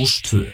Rástvö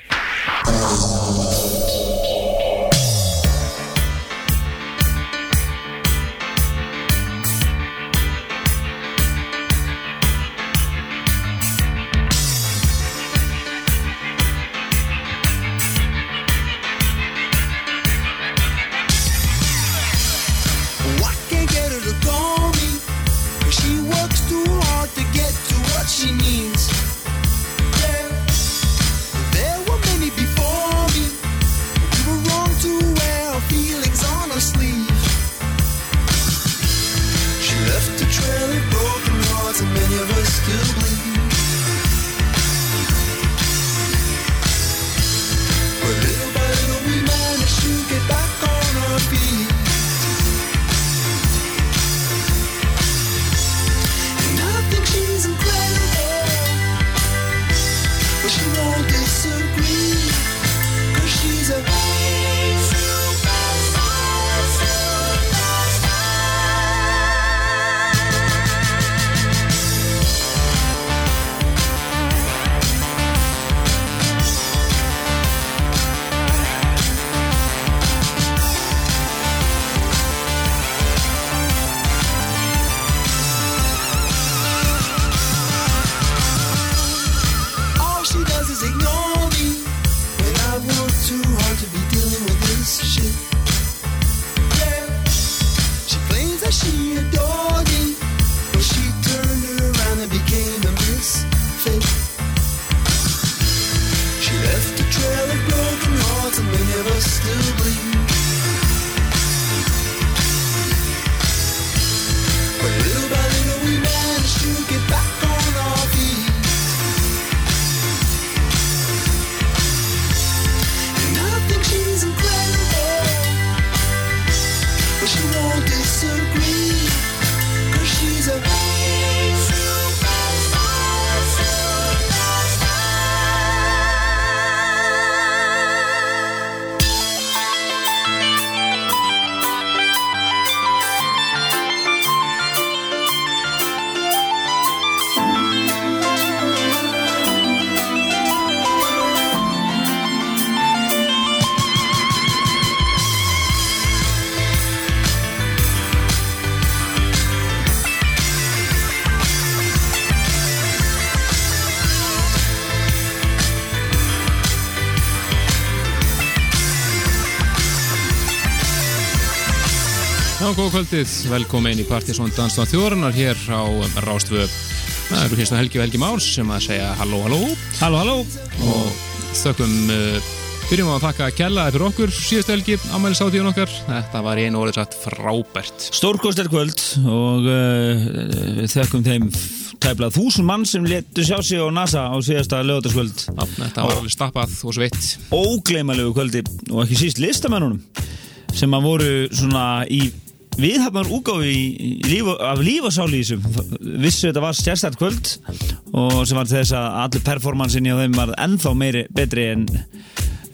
Góð kvöldið, velkomin í Partisón Dansdán Þjóðarinnar hér á Rástvö. Það eru hérna Helgi og Helgi Márs sem að segja halló, halló Halló, halló og þökkum, uh, byrjum að þakka Kjella fyrir okkur síðustu Helgi, ámæli sátíðun okkar. Þetta var einu orðið satt frábært. Stórkostar kvöld og uh, við þökkum þeim tæplega þúsund mann sem letu sjá sig á NASA á síðasta lögataskvöld Já, Þetta var alveg stappað og sveitt. ógleymalegu kvöldi og ekki síst listamennunum sem að voru svona í viðhafnar úgáfi í, í líf, af lífasáli í þessum vissu þetta var sérstært kvöld og sem var þess að allir performansinni á þeim var ennþá meiri betri en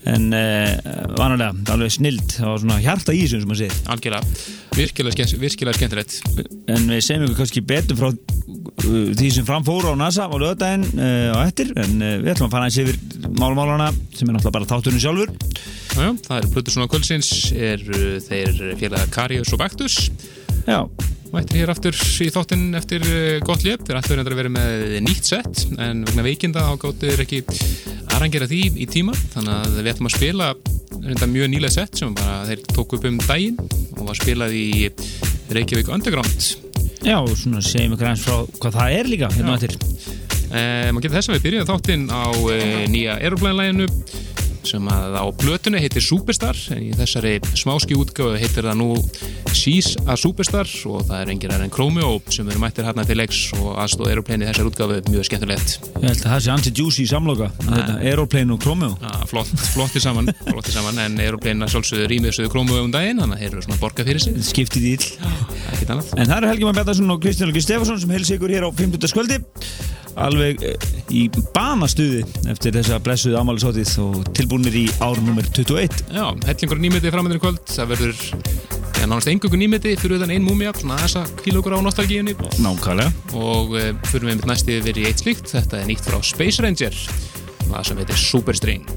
en uh, vanulega, alveg snild. Og svona hjarta í þessu sem maður segir. Algjörlega, virkilega, virkilega skemmtilegt. en við segjum ykkur kannski betur frá uh, því sem framfóru á NASA á lögadaginn uh, og eftir. En uh, við ætlum að fara eins yfir málmálana sem er náttúrulega bara þátturinn sjálfur Já, já, það er Plutur svona kvöldsins, er uh, þeir félaga Karius og Baktus. Já, Mættir hér aftur í þáttinn eftir uh, gott létt. Þeir ættu að vera með nýtt sett en vegna veikinda þeir ekki arrangera því í tíma þannig að við ætlum að spila mjög nýlega sett sem bara þeir tóku upp um daginn og var spilað í Reykjavík Underground. já, og svona segjum ykkur eins frá hvað það er líka hérna eftir Eh, maður getur þess að við byrjum þáttinn á eh, nýja Aeroplane-læginu sem að á blötunni heitir Superstar en í þessari smáski útgáfu heitir það nú She's a Superstar og það er engir en Chromeo sem eru mættir hérna til leiks og aðstóð Aeroplane í þessari útgáfu mjög skemmtilegt. Ég held að það sé anti-juicy samloka þetta, Aeroplane og Chromeo ja, flott, flotti saman, flotti saman en Aeroplane að sjálfsögðu rýmið sögðu Chromeo um daginn þannig að þeir eru svona borga fyrir sig. Skiptið íll En það eru Helgi Már Bettarsson og Kristján Helgi Stefansson sem helsi ykkur hér á 50. skvöldi alveg eh, í banastuði eftir þessa blessuðu ámælisótið og tilbúinir í ár nummer 21 Já, hellingur nýmiti framöndir í kvöld. Það verður ja, nánast engungu nýmiti fyrir utan ein múmia, svona þessa kvíla okkur á nostalgíunni. Nákvæmlega. Og uh, fyrir við mitt næsti verið í eitt slíkt. Þetta er nýtt frá Space Ranger lag sem heitir Superstring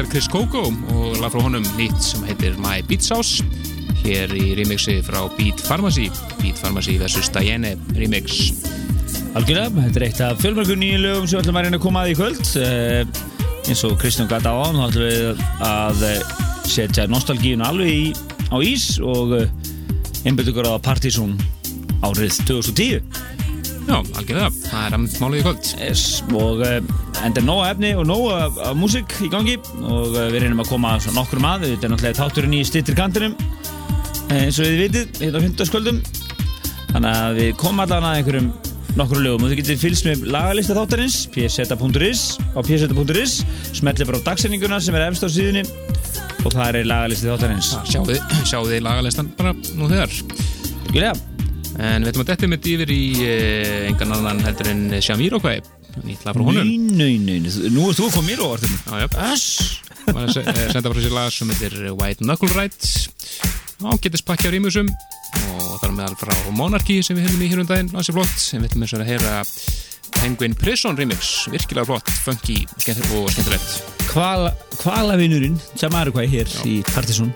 þetta er Chris Coco og lag frá honum nýtt sem heitir My Beat Sauce hér í remixi frá Beat Pharmacy Beat Pharmacy vs. Diane remix. Algjörlega, þetta er eitt af fjölmörgur nýju lögum sem við ætlum að reyna að koma að í kvöld. Uh, eins og Kristján gata á þá ætlum við að uh, setja nostalgíun alveg í, á ís og uh, einbyrðu ykkur á Partizón árið 2010 Já, algjörlega, það er að málið í kvöld. Yes, og enda er nóga efni og nóga af músík í gangi og við reynum að koma nokkur að þetta er náttúrulega táturinn í stittir kantinum. Eins og við vitið, hérna á hundaskvöldum þannig að við komum allavega að einhverjum nokkru lögum. Og þið getur fylgst með lagalista þáttarins pseta.is á pseta.is smellir bara á dagsendinguna sem er efst á síðunni. Og það er lagalisti þáttarins. Sjáðu, sjáðu lagalistan bara nú þegar? Gjulega En við ætlum að detta mitt yfir í eh, engan annan heldur en Shamiroquai nýtt lag frá honum. Nei, nei, nei, nú er þú fá mér á orðinu Já, já. Var að se- eh, senda frá sér lag sem heitir White Knuckle Ride. Og getist pakki á rýmusum og þar meðal frá Monarchy sem við hefum í hér um daginn. Ansi flott. En við ætlum eins og að heyra Penguin Prison remix. Virkilega flott, funky og skemmtilegt. Kvala, Kvalavinurinn sem er hvað hér Já. í Partizón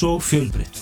Frjáls og fjölbreytt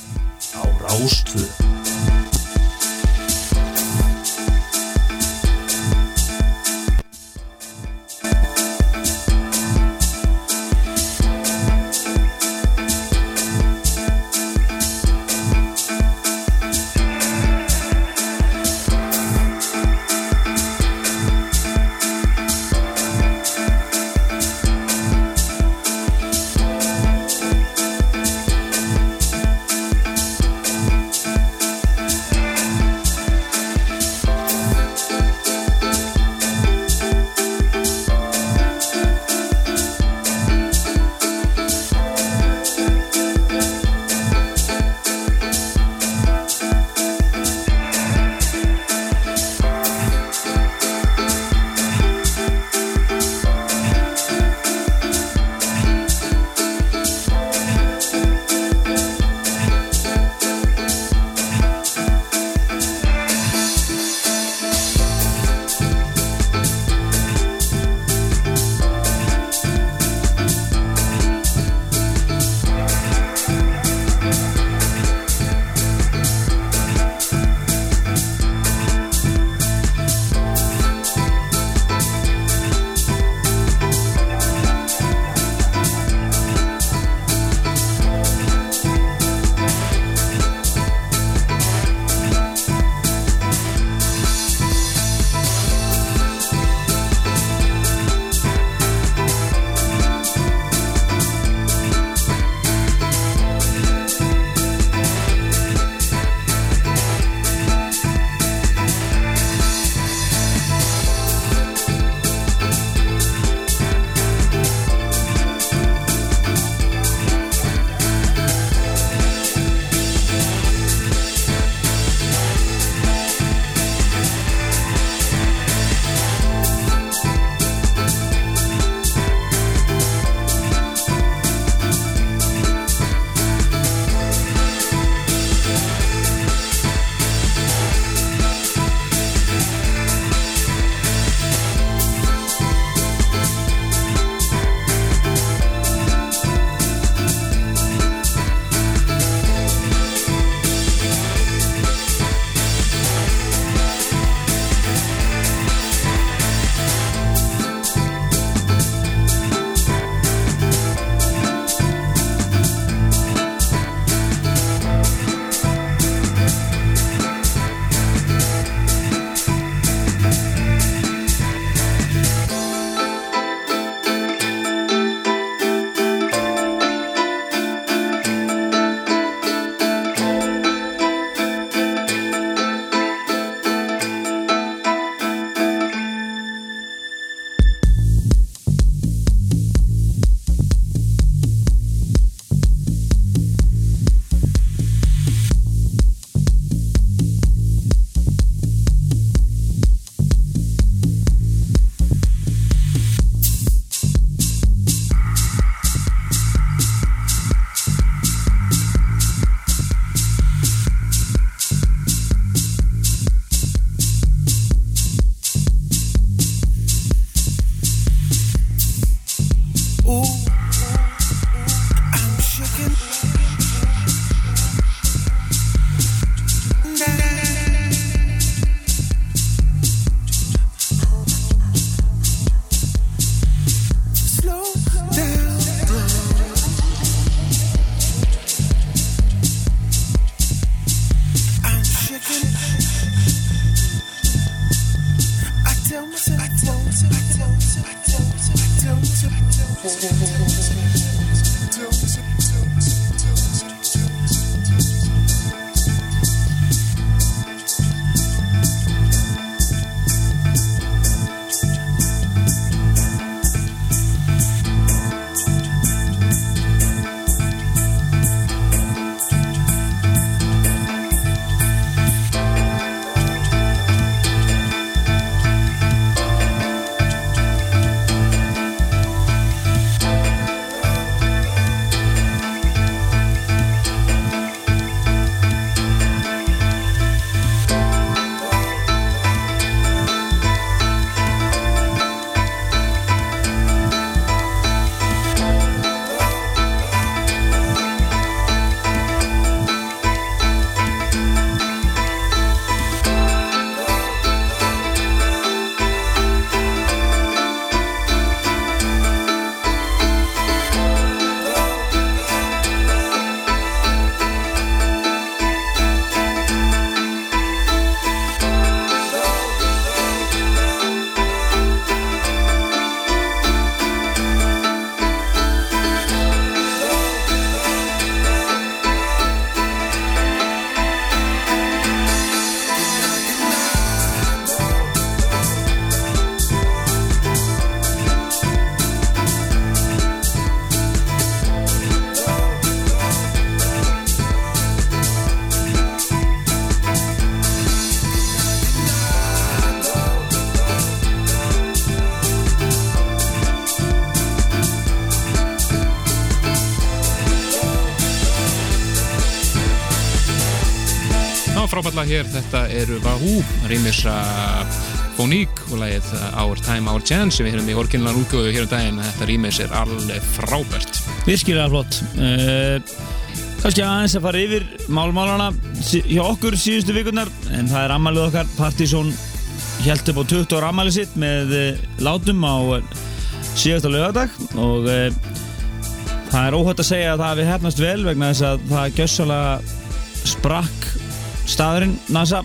Two. Hér, þetta eru Wahoo, rýmisra Fóník og lagið Our Time, Our Chance sem við hérna í orginlan útgöðu hér um daginn, þetta rýmis er alveg frábært. Virkilega flott. Uh, Kannski aðeins að fara yfir málmálana hjá okkur síðustu vikurnar en það er ammalið okkar. Partizón held upp á 20 ára ammalið sitt með uh, látum á uh, síðasta laugardag og uh, það er óhætt að segja að það hafi hefnast vel vegna þess að það gjössalega sprakk staðurinn NASA.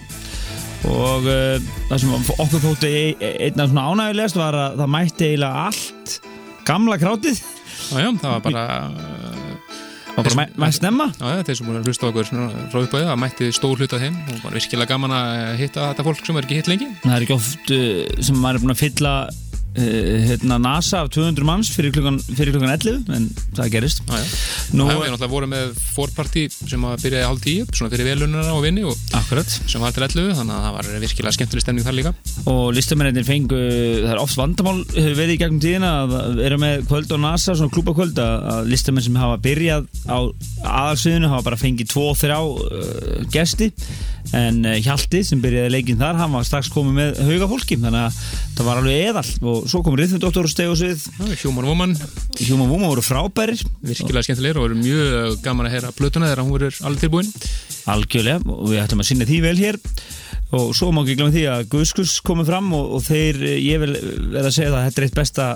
Og uh, það sem okkur þótti e- e- einna svona ánægilegast var að það mætti eiginlega allt gamla krátið. Já, já, það var bara, og bara mæ- mætt snemma. Já, já, þeir sem búin að hlusta okkur frá uppæðu, það mætti stór hluta þeim og bara virkilega gaman að hitta þetta fólk sem er ekki hitt lengi. Það er ekki oft uh, sem maður er búin að fylla hérna, NASA af 200 manns fyrir klukkan, fyrir klukkan 11 en það gerist já. Nú, Já, við náttúrulega vorum með fórparti sem að byrjaði hálf tíu, svona fyrir velununa og vinni og Akkurat sem var til 11, þannig að það var virkilega skemmtileg stemning þar líka. og listamennir fengu, það er oft vandamál hefur verið í gegnum tíðina að vera með kvöld og NASA, svona klúbakvöld að, að listamenn sem hafa byrjað á aðalsviðinu hafa bara fengið 2-3 uh, gesti en uh, Hjalti sem byrjaði leikinn þar hann var strax komið með hauga fólki þannig að það var alveg eðal og svo kom Rithmundoktor og steg og svið. Já, Human Woman, Hjúma Vúma voru frábærir. Virkilega skemmtilegir og verður mjög gaman að heyra plötuna þegar hún verður alveg tilbúin. Algjörlega og við ætlum að sinna því vel hér. Og svo má ekki glemja því að Guðskus komið fram og, og þeir, ég vil verða að segja það að þetta er eitt besta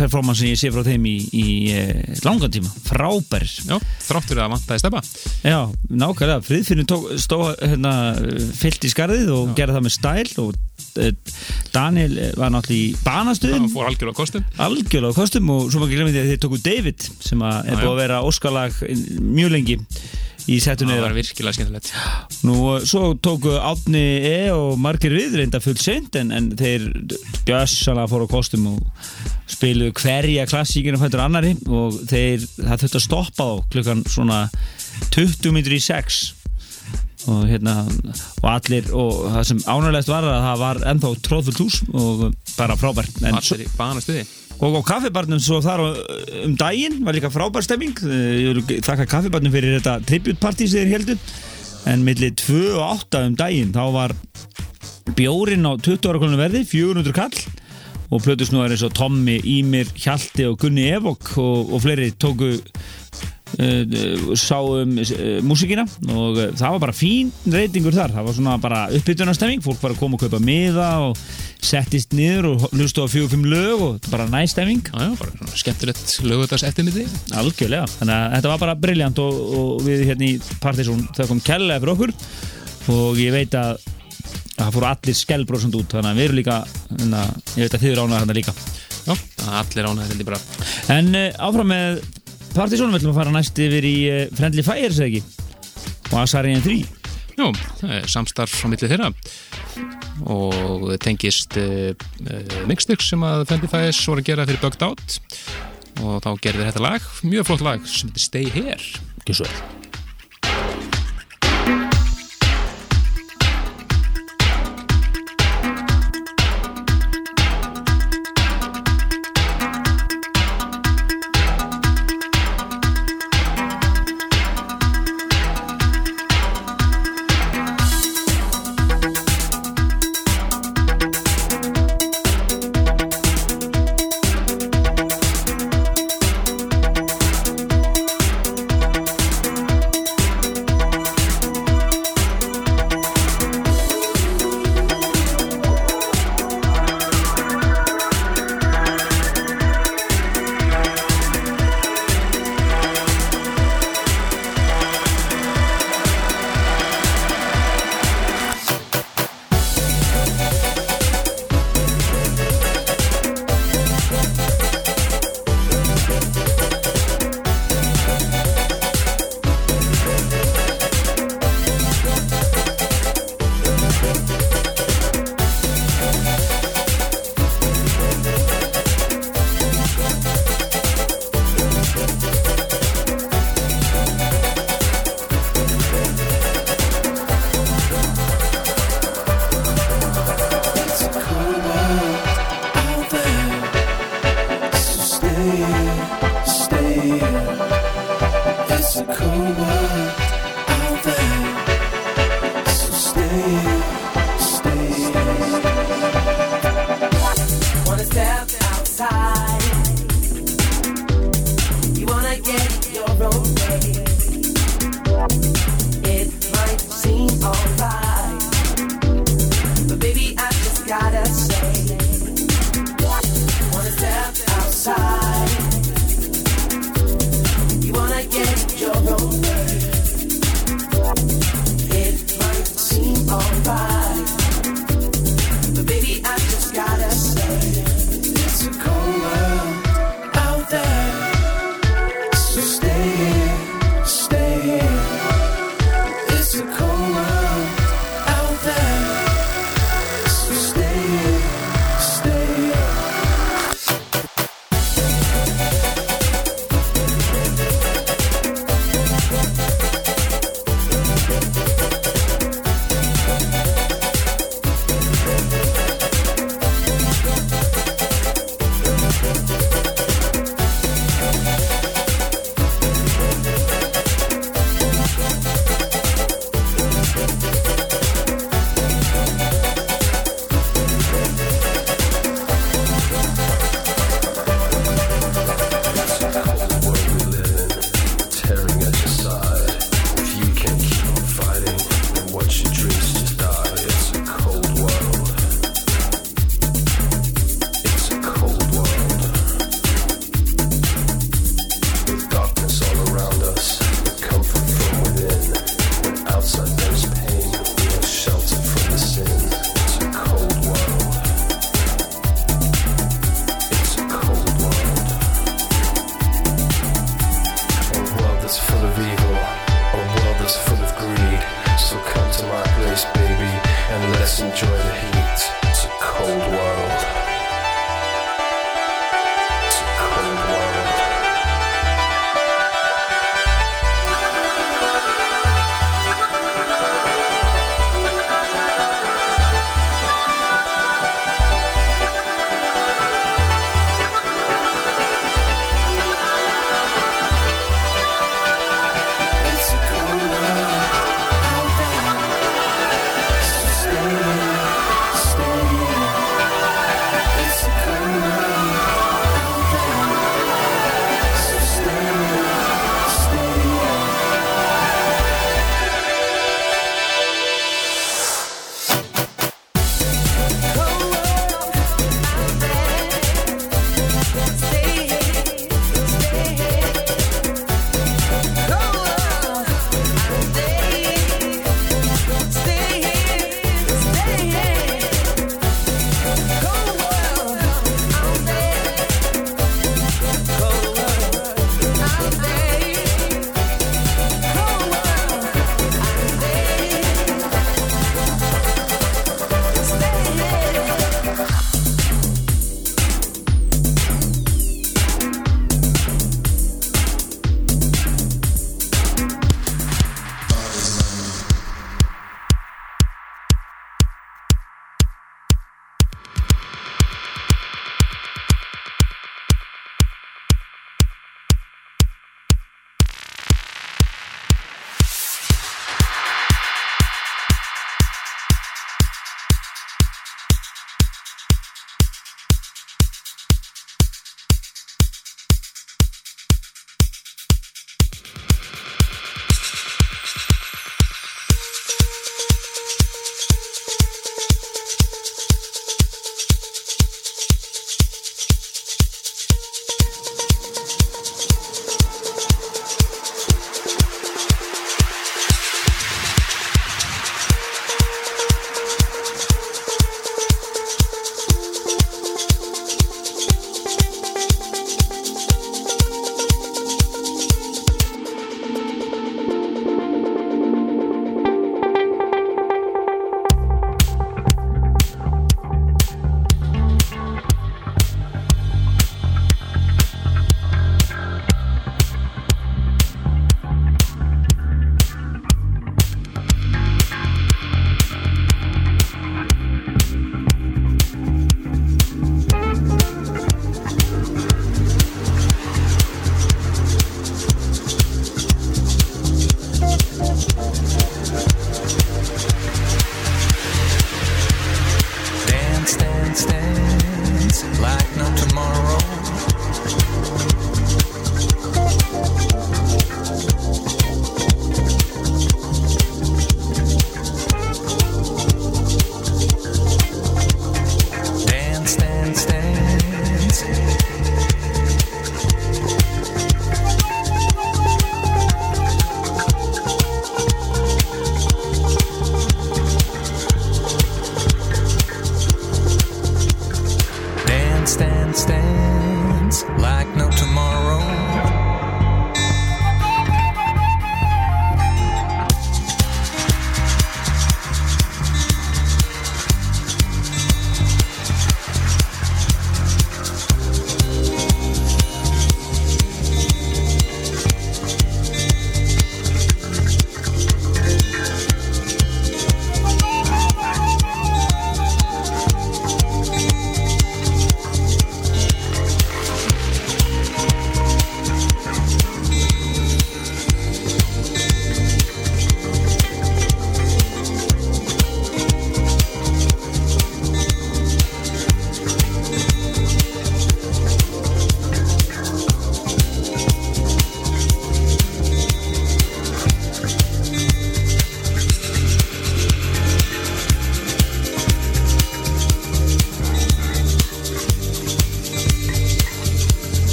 performance sem ég sé frá þeim í, í eh, langan tíma, frábærir. Já, þráttur að vantaði steppa. Já, nákvæmlega, Friðfinnur tók, stó hérna, fyllt í skarðið og gerði það með stæl og eh, Daniel var náttúrulega í banastuðin fór algjörlega kostum. algjörlega kostum og svo ekki glemja því að þeir tóku David sem að er búið að vera óskalag mjög lengi í settunni Það var virkilega skemmtilegt. Nú, svo tóku Átni E og margir við reynda full seint en, en þeir bjössalega fóru á kostum og spiluðu hverja klassíkinu fættur annari og þeir, það þurfti að stoppa þá klukkan svona 20 minnur í 6 og hérna og allir, og það sem ánægilegt var að það var ennþá tróðfullt hús og bara frábært. Allir í banastuði. og á kaffibarnum svo þar um daginn var líka frábær stemming. Eh, þakka kaffibarnum fyrir þetta tributpartí sem þeir heldur en millir 2 og 8 um daginn þá var bjórin á 20 ára konum verði 400 kall. Og plötusnúðar eins og Tommi, Ímir, Hjalti og Gunni Evok og, og fleiri tóku sáum uh, músikina og uh, það var bara fín reytingur þar, það var svona bara uppbytunarstemming, fólk var að koma að kaupa miða og settist niður og hlustu á fjögur fimm lög og þetta bara næ stemming. Skemmtilegt lögutags eftirmyndi. algjörlega, þannig að þetta var bara briljant og, og við hérna í Partizón það kom kærlega fyrir okkur. Og ég veit að að það fóru allir skellbrósand út þannig að við erum líka, að ég veit að þið eru ánægðar þarna líka. Já, allir ánægði held ég bara. En áfram með Partizón við ætlum að fara næst yfir í uh, Friendly Fires eða ekki? Og Asarian 3 Jú, samstarf á milli þeirra. Og tengist uh, uh, mixtix sem að Fendi Fæs voru að gera fyrir Bugged Out. Og þá gerði þetta lag, mjög flott lag sem heitir Stay Here. Ekki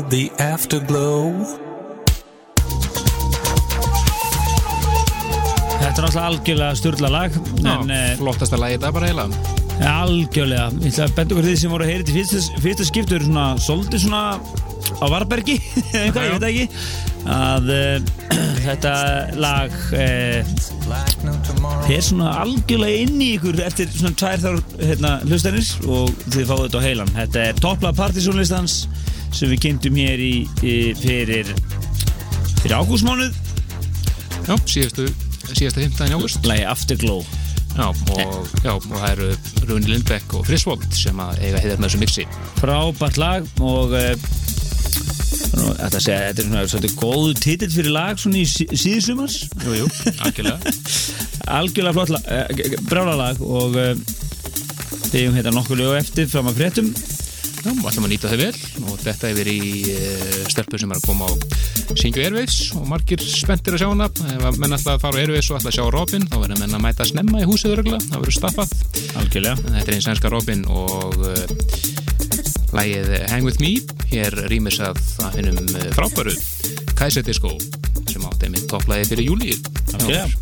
with the afterglow? Þetta er náttúrulega algjörlega styrla lag en Já, eh, flottasta lagi þetta bara eiginlega. Algjörlega, ég ætla að benda okkur því sem voru að heyra til fyrsta, fyrsta skiptu eru svona svolítið svona á Varbergi eða eitthvað, ég veit það ekki. Að uh, þetta lag uh, tomorrow. er svona algjörlega inn í ykkur eftir svona tvær þár hérna, hlustanir og þið fáið þetta á heilan. Þetta er toppla partysónlistans sem við kynntum hér í, í fyrir fyrir ágústmánuð. Já, síðastu, síðastu 15. águst lagi Afterglow. Já, og, já, og það eru Rúni Lindbekk og Frisvold sem að eiga heiðar með þessu mixi. Frábært lag og uh, þetta, segja, þetta er svona svolítið góðu titill fyrir lag svona í sí- síðsumars. Jú, jú, algjörlega. Algjörlega flott lag, uh, brála lag og uh, við hefum hérna nokkuð lögu eftir fram að fréttum. Já, ætlum að nýta þau vel þetta yfir í uh, stelpu sem er að koma á Singju Airways og margir spenntir að sjá hana. Ef að menn ætla að fara á Airways og ætla að sjá Robin þá verður menn að mæta snemma í húsið örgla það verður staffað, þetta er einn sænska Robin og uh, lægið Hang With Me. Hér rýmis að það finnum uh, frábæru Kaiser Disco sem átti einmitt topplægi fyrir júli algjörlega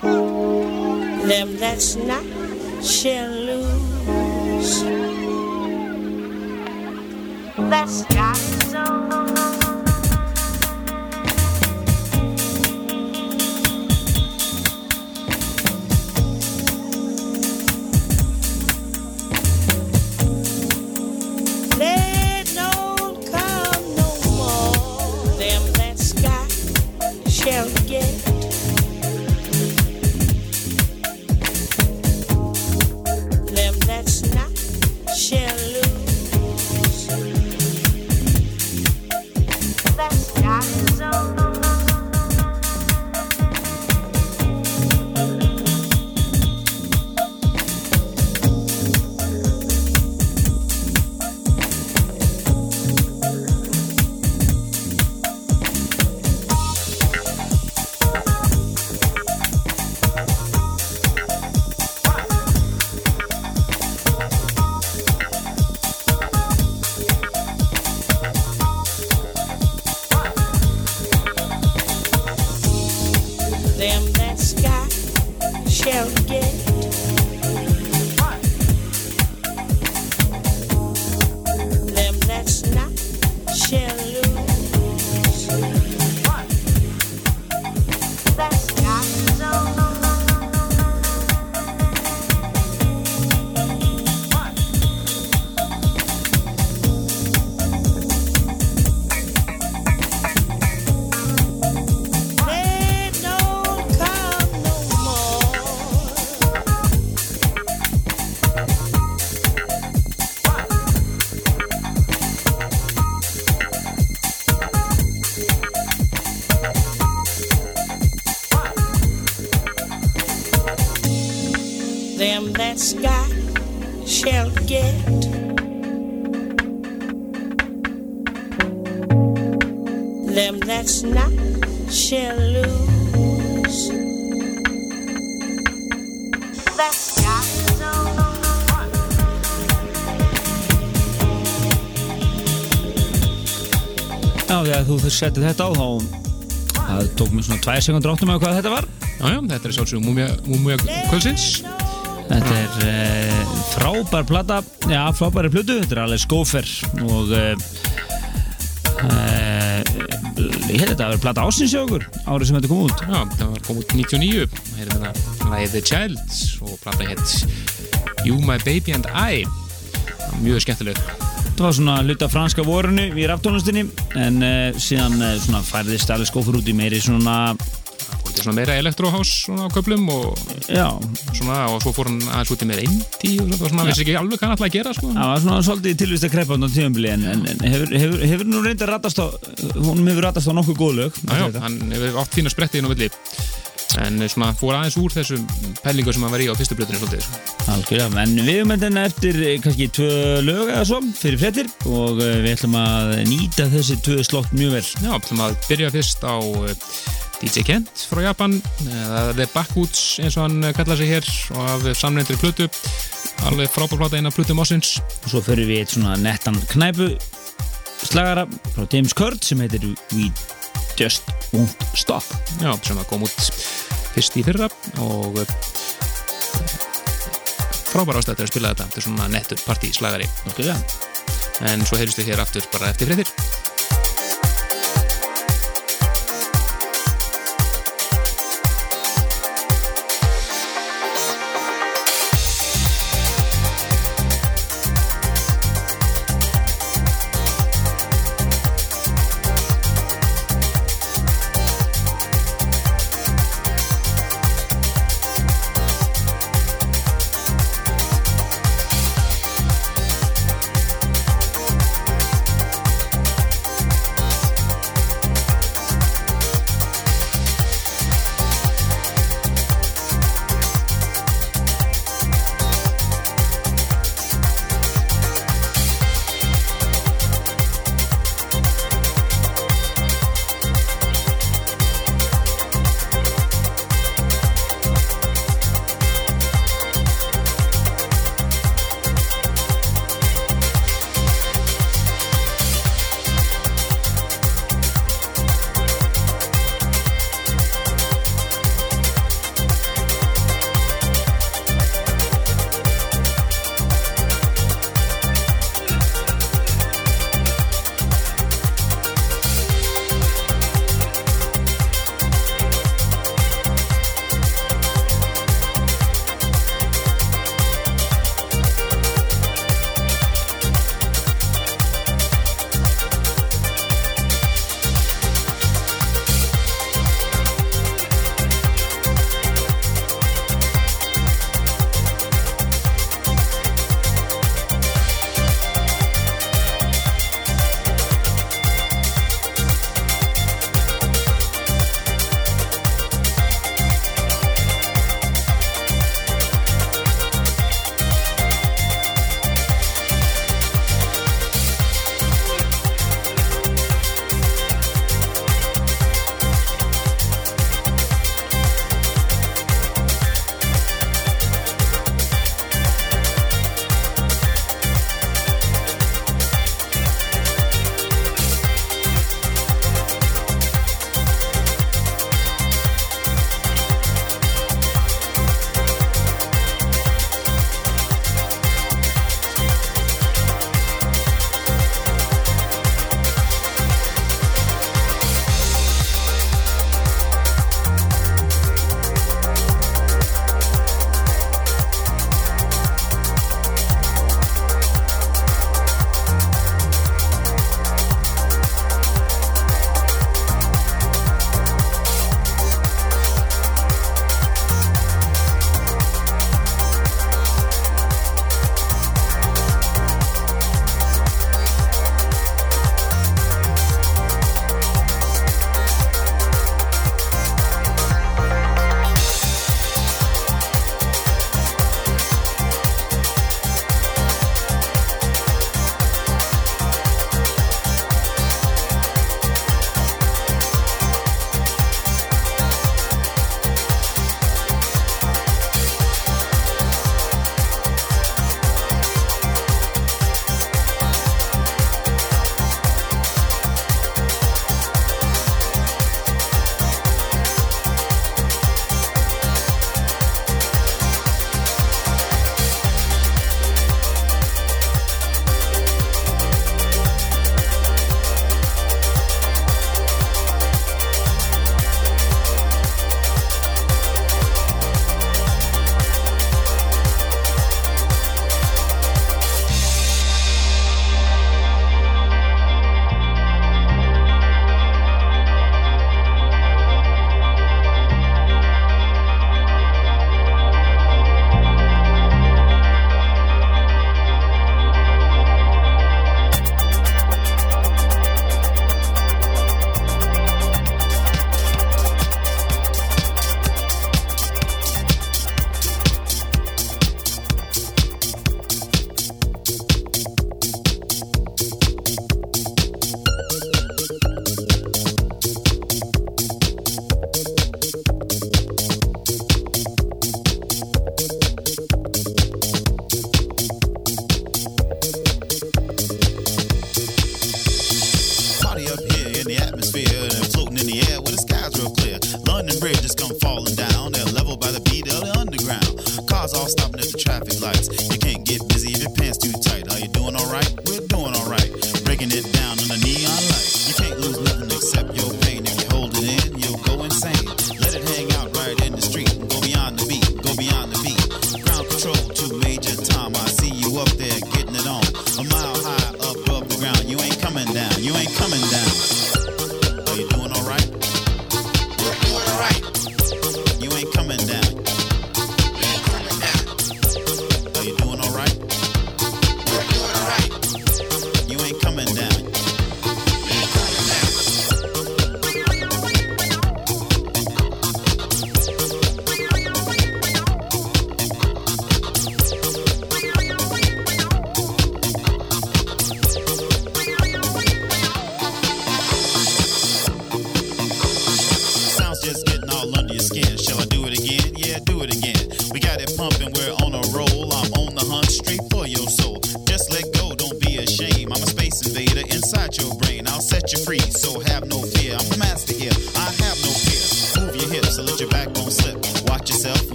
Them that's not shall lose. That's God's own. That's not shall lose. That's God's own. Já, þegar þú settið þetta á þá það tók mér svona tvær sekundur áttum að hvað þetta var Já, já, þetta er sjálfsögum Múmia, Kvölsins Þetta er uh, frábær plata Já, frábæri plötu, þetta er alveg skófer og uh, ég held þetta að vera plata ásins hjá okkur árið sem þetta kom út. Já, það var komið út 99 Heyrðum þetta lagið The Child og plata hétt You My Baby and I. Mjög skemmtileg. Þetta var svona hluta franska vorunu í raftónlistinni en uh, síðan uh, svona færðist alveg skófur út í meiri svona Þetta er svona meira elektrohás svona á köflum og já, svona og svo fór hann aðeins út í meira indie og svona, svona vissi ekki alveg hvað hann ætlaði að gera sko. var svona svolítið tilvist að kreppa á tíðanbili en, en, en hefur, hefur, hefur nú reyndið að ratast á hún hefur ratast á nokkuð góð lög Já, já, hann hefur átt fína spretti inn á villi en svona fór aðeins úr þessum pælingu sem hann var í á fyrstu blöðinu svolítið sko. Algjörlega, en við höfum þetta eftir eh, kannski tvö lög eða svo fyrir fréttir og eh, við ætlum að nýta þessi tvö slott mjög vel. Já, ætlum að byrja fyrst á eh, DJ Kent frá Japan eða The Backwoods eins og hann kallaði sig hér og af samnefndri plötu alveg frábær plata eina plötu Mossins og svo fyrir við eitt svona nettan knæpu slagara frá James Kurt sem heitir We Just Won't Stop. Já, sem að kom út fyrst í fyrra og eh, frábær ástættur að spila þetta. Þetta er svona nettur partíslagari Algjörlega en svo heyrjumst við hér aftur bara eftir fréttir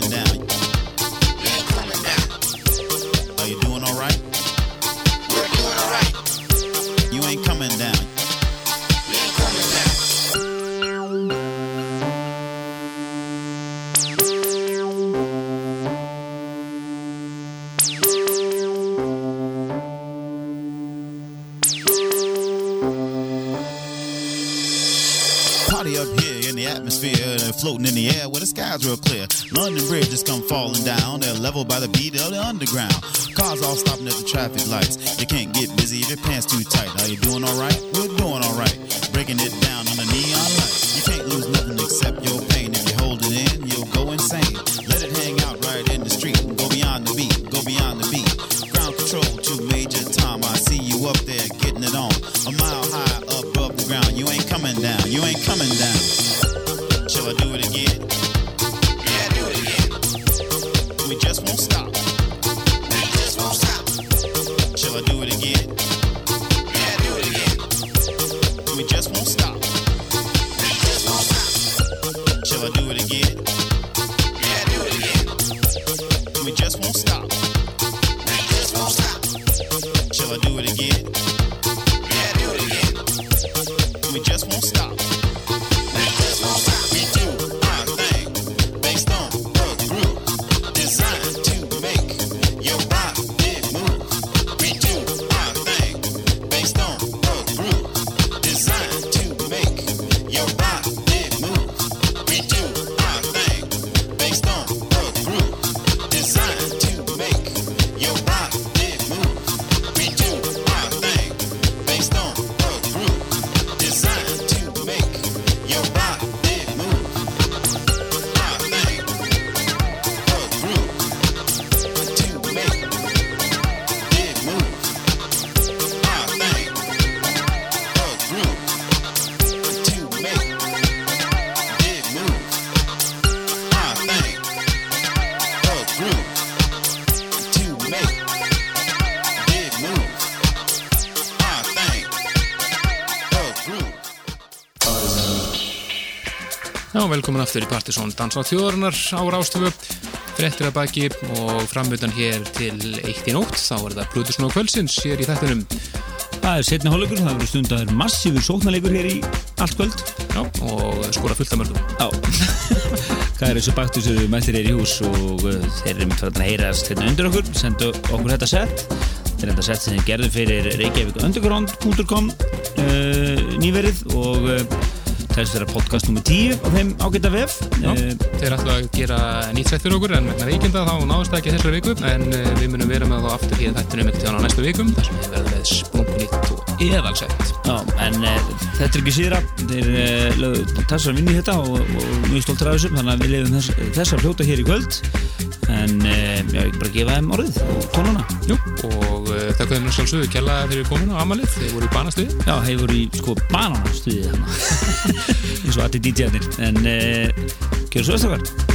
coming down. Coming down. Are you doing all right? We're doing all right. You ain't coming down. You ain't coming down. Party up here in the atmosphere and floating in the air where the sky's real clear. London Bridge just come falling down. They're leveled by the beat of the underground. Cars all stopping at the traffic lights. You can't get busy if your pants too tight. Are you doing all Já, velkomin aftur í Partisón Dansa þjóðarinnar á Rástöfu frettir að baki og framvöldan hér til eitt í nótt, þá er það Plutusnó kvöldsins hér í þættinum. Það er setni hálfleikur, það verður stundaður massífur sóknarleikur hér í allt kvöld. Já, og skora fullt af mörgum. Já. Hvað er þessu baktus eru mættir er í hús og uh, þeir eru mynd að heyrast hérna undir okkur. Sendu okkur þetta set. Þetta er þetta set sem þeir gerðu fyrir reykjavíkunderground.com uh, nýverið og uh, þess vera podcast nr. 10 á þeim ágæta vef. Uh, þeir ætla að gera nýtt sett fyrir okkur en vegna veikinda þá náðist það ekki þessari viku en uh, við munum vera með þá aftur hér þættunum ekkert á næstu vikum þar sem við verðum með sprungunýtt og eðalsett. Já, en uh, þetta er ekki síðra. Þeir uh, lögðu þessar vinni þetta og, og mjög stoltur af þessum þannig að við lefum þess, þessar fljóta hér í kvöld. En uh, bara gefa þeim orðið og tónuna Jú, og uh, það hvernig sjálfsögðu kella fyrir kominu á amalið, þeir voru í banastuði. Já, þeir voru í sko bananastuði eins og allir DJ-arnir en uh, gjör svo östakar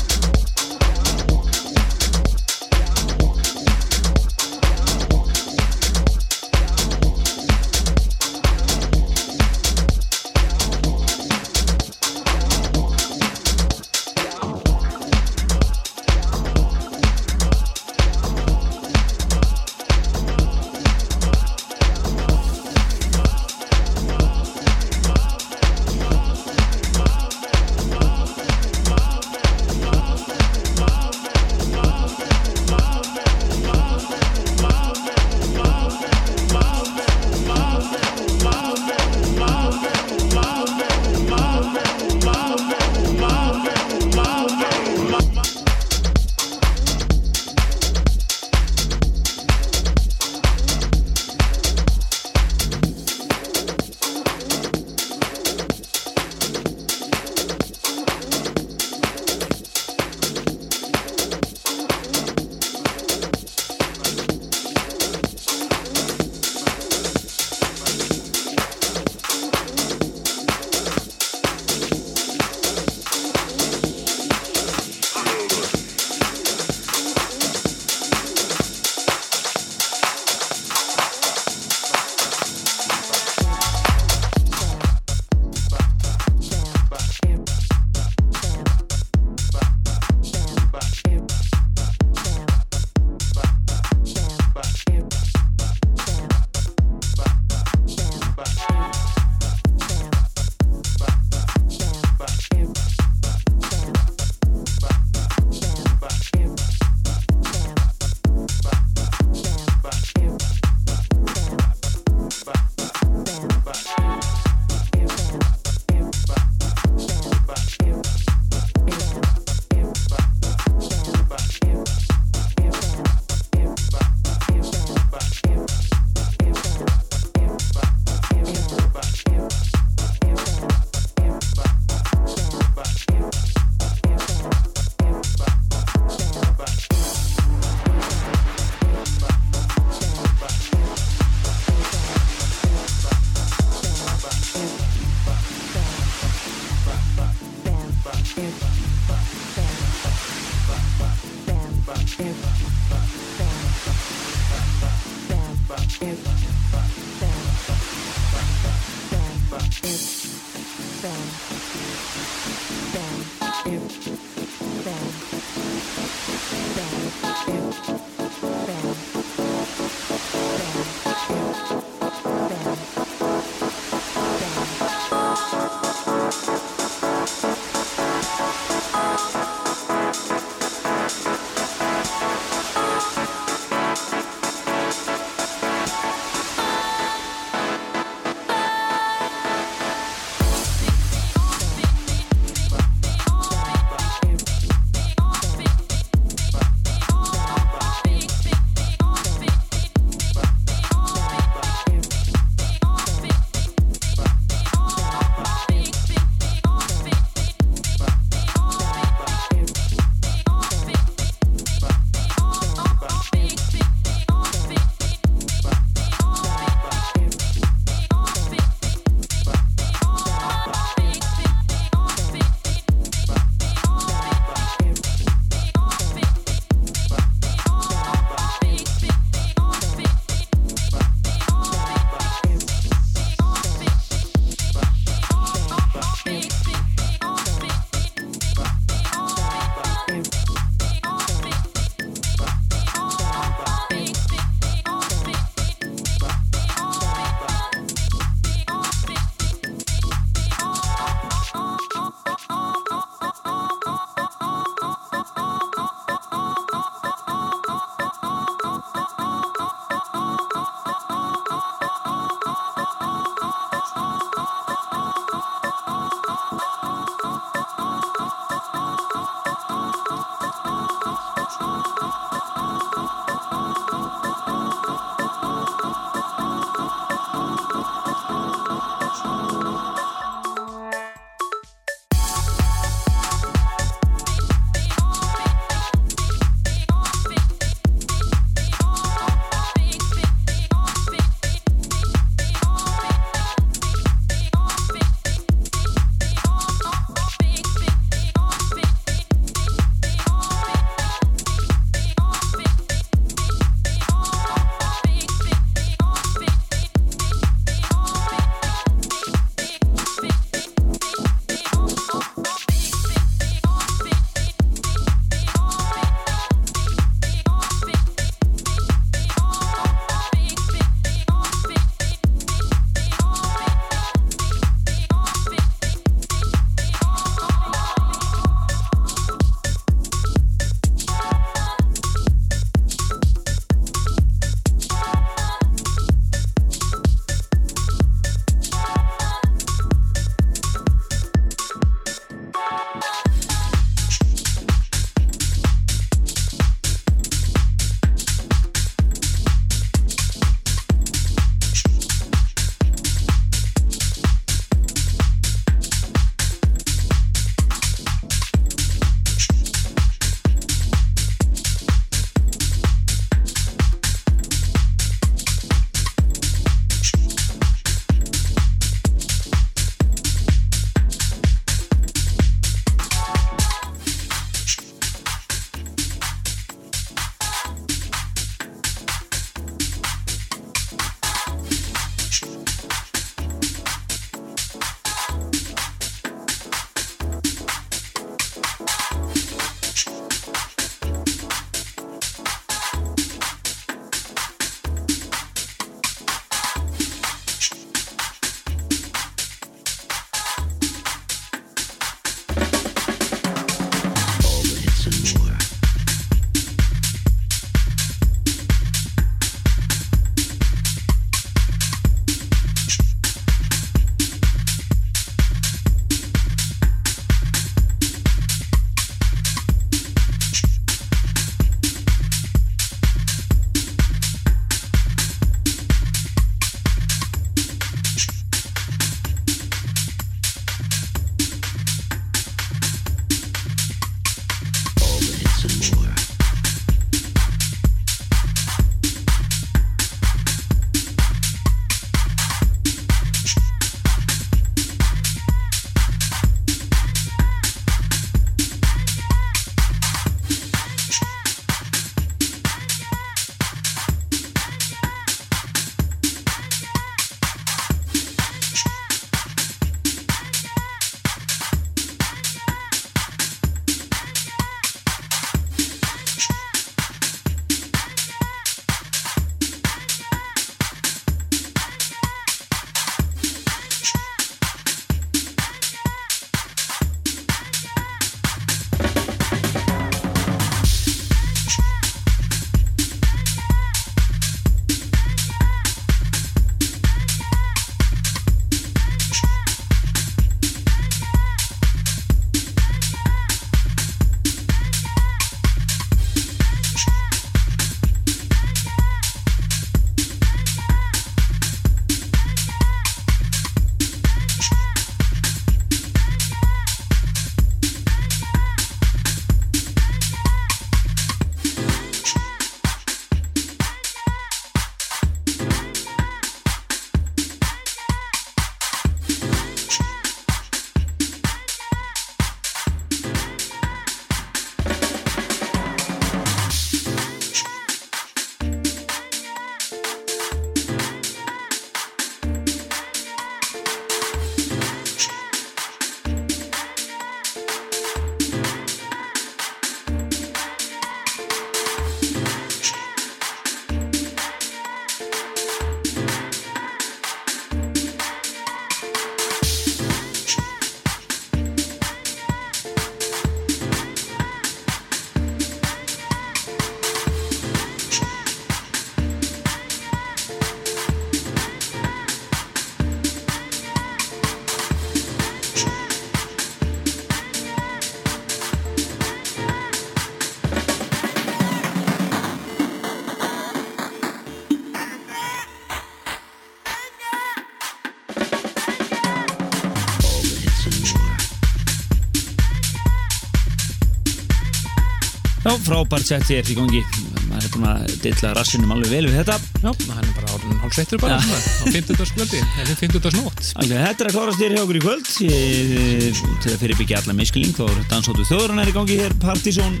frábært sett ég er í gangi. Maður er búin að dilla rassinum alveg vel við þetta. Já, hann er bara orðin hálf sveittur bara svona, á 50. skvöldi, eða 50. nótt Alveg, þetta er að klárast þér hjá okkur í kvöld. Ég, til að fyrirbyggja alla miskling þá er dansóttu þjóðurinn er í gangi hér Partizón.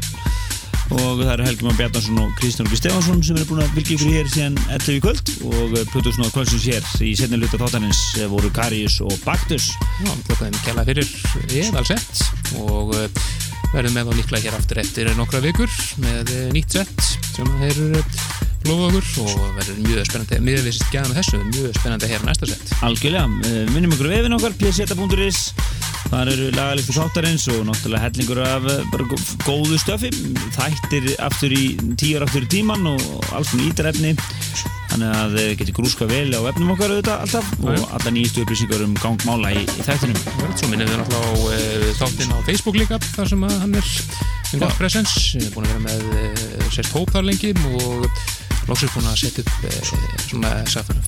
Og það eru Helgi Már Bjarnarsson og Kristján Olgi Stefansson sem eru búin að fylgja ykkur hér síðan 11 í kvöld. Og Plutus Nóð Kvöldsins hér í setni luta þáttanins eh, voru Karius og Baktus. Já, þakkaðum kjalla fyrir og uh, verðum með þá líklega hér aftur eftir nokkra vikur með uh, nýtt sett sem þeir uh, lofa okkur og verður mjög spennandi, við sérst gæðan þessu, mjög spennandi heyra næsta sett. Algjörlega, eh, minnum ykkur á vefin okkar pseta.is þar eru lagalistur þáttarins og náttúrulega hellingur af eh, bara gó- góðu stöfi. Þættir aftur í tíur aftur í tíman og alls konar ítarefni þannig að þið getur grúska vel á efnum okkar auðvitað alltaf Já, já. og alla nýjustu upplýsingar um gangmála í, í þættinum. Svo minnum við náttúrulega á uh, þáttinn á Facebook líka þar sem að hann er en gott presens, búin að vera með uh, sérst hóp þar lengi og loksins búin að setja upp uh, svona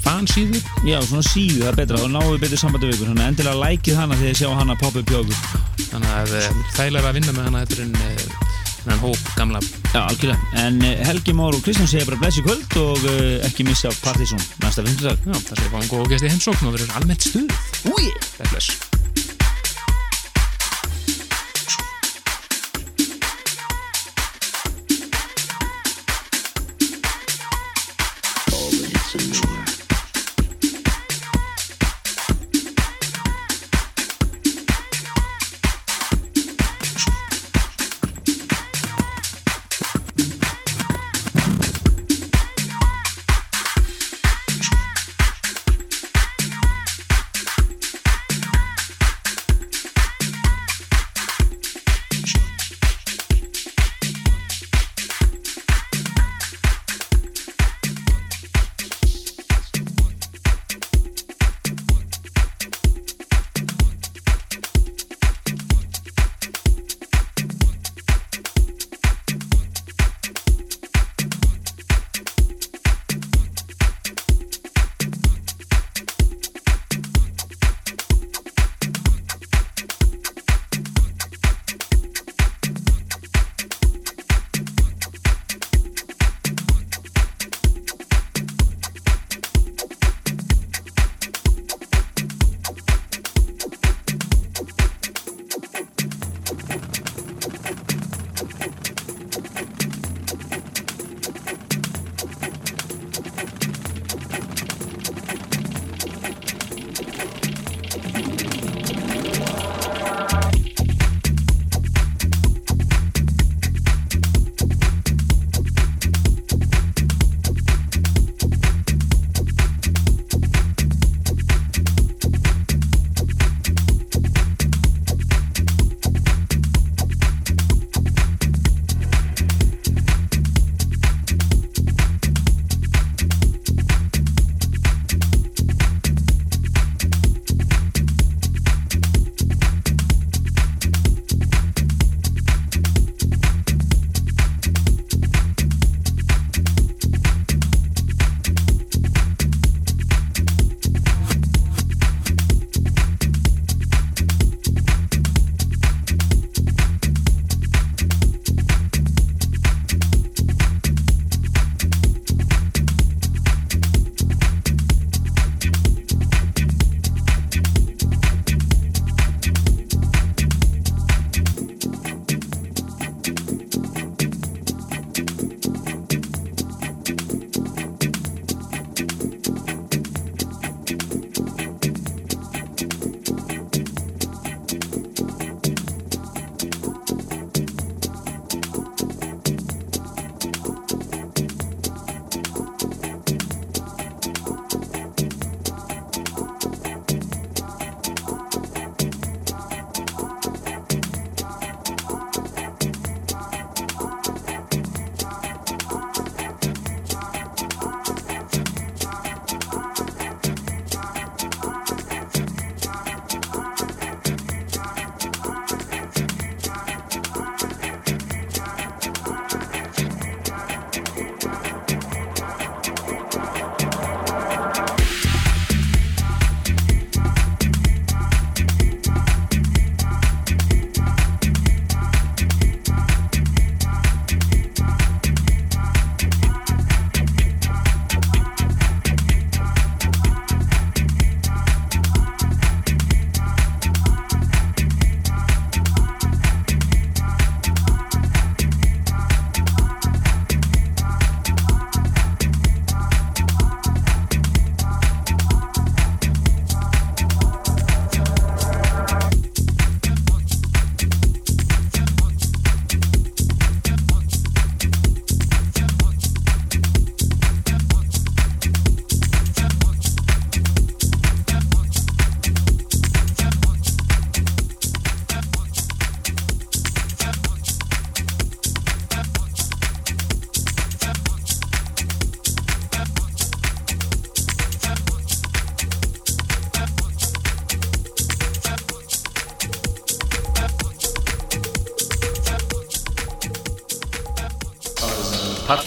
fansíðu. Já, svona síðu, það er betra, þá náum við betur sambandi við ykkur. Þannig að endilega lækið hana þegar þið sjá hana poppa upp hjá okkur þannig að þægilega að vinna með hana er en hann hóp gamla. Já, algjörlega, en eh, Helgi Már og Kristján segja bara bless í kvöld og uh, ekki missa Partizón næsta fimmtudag. Já, það sé fáum góð gæst í heimsókn og verður almennt stuð. Úi! Bless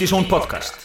Partizón podcast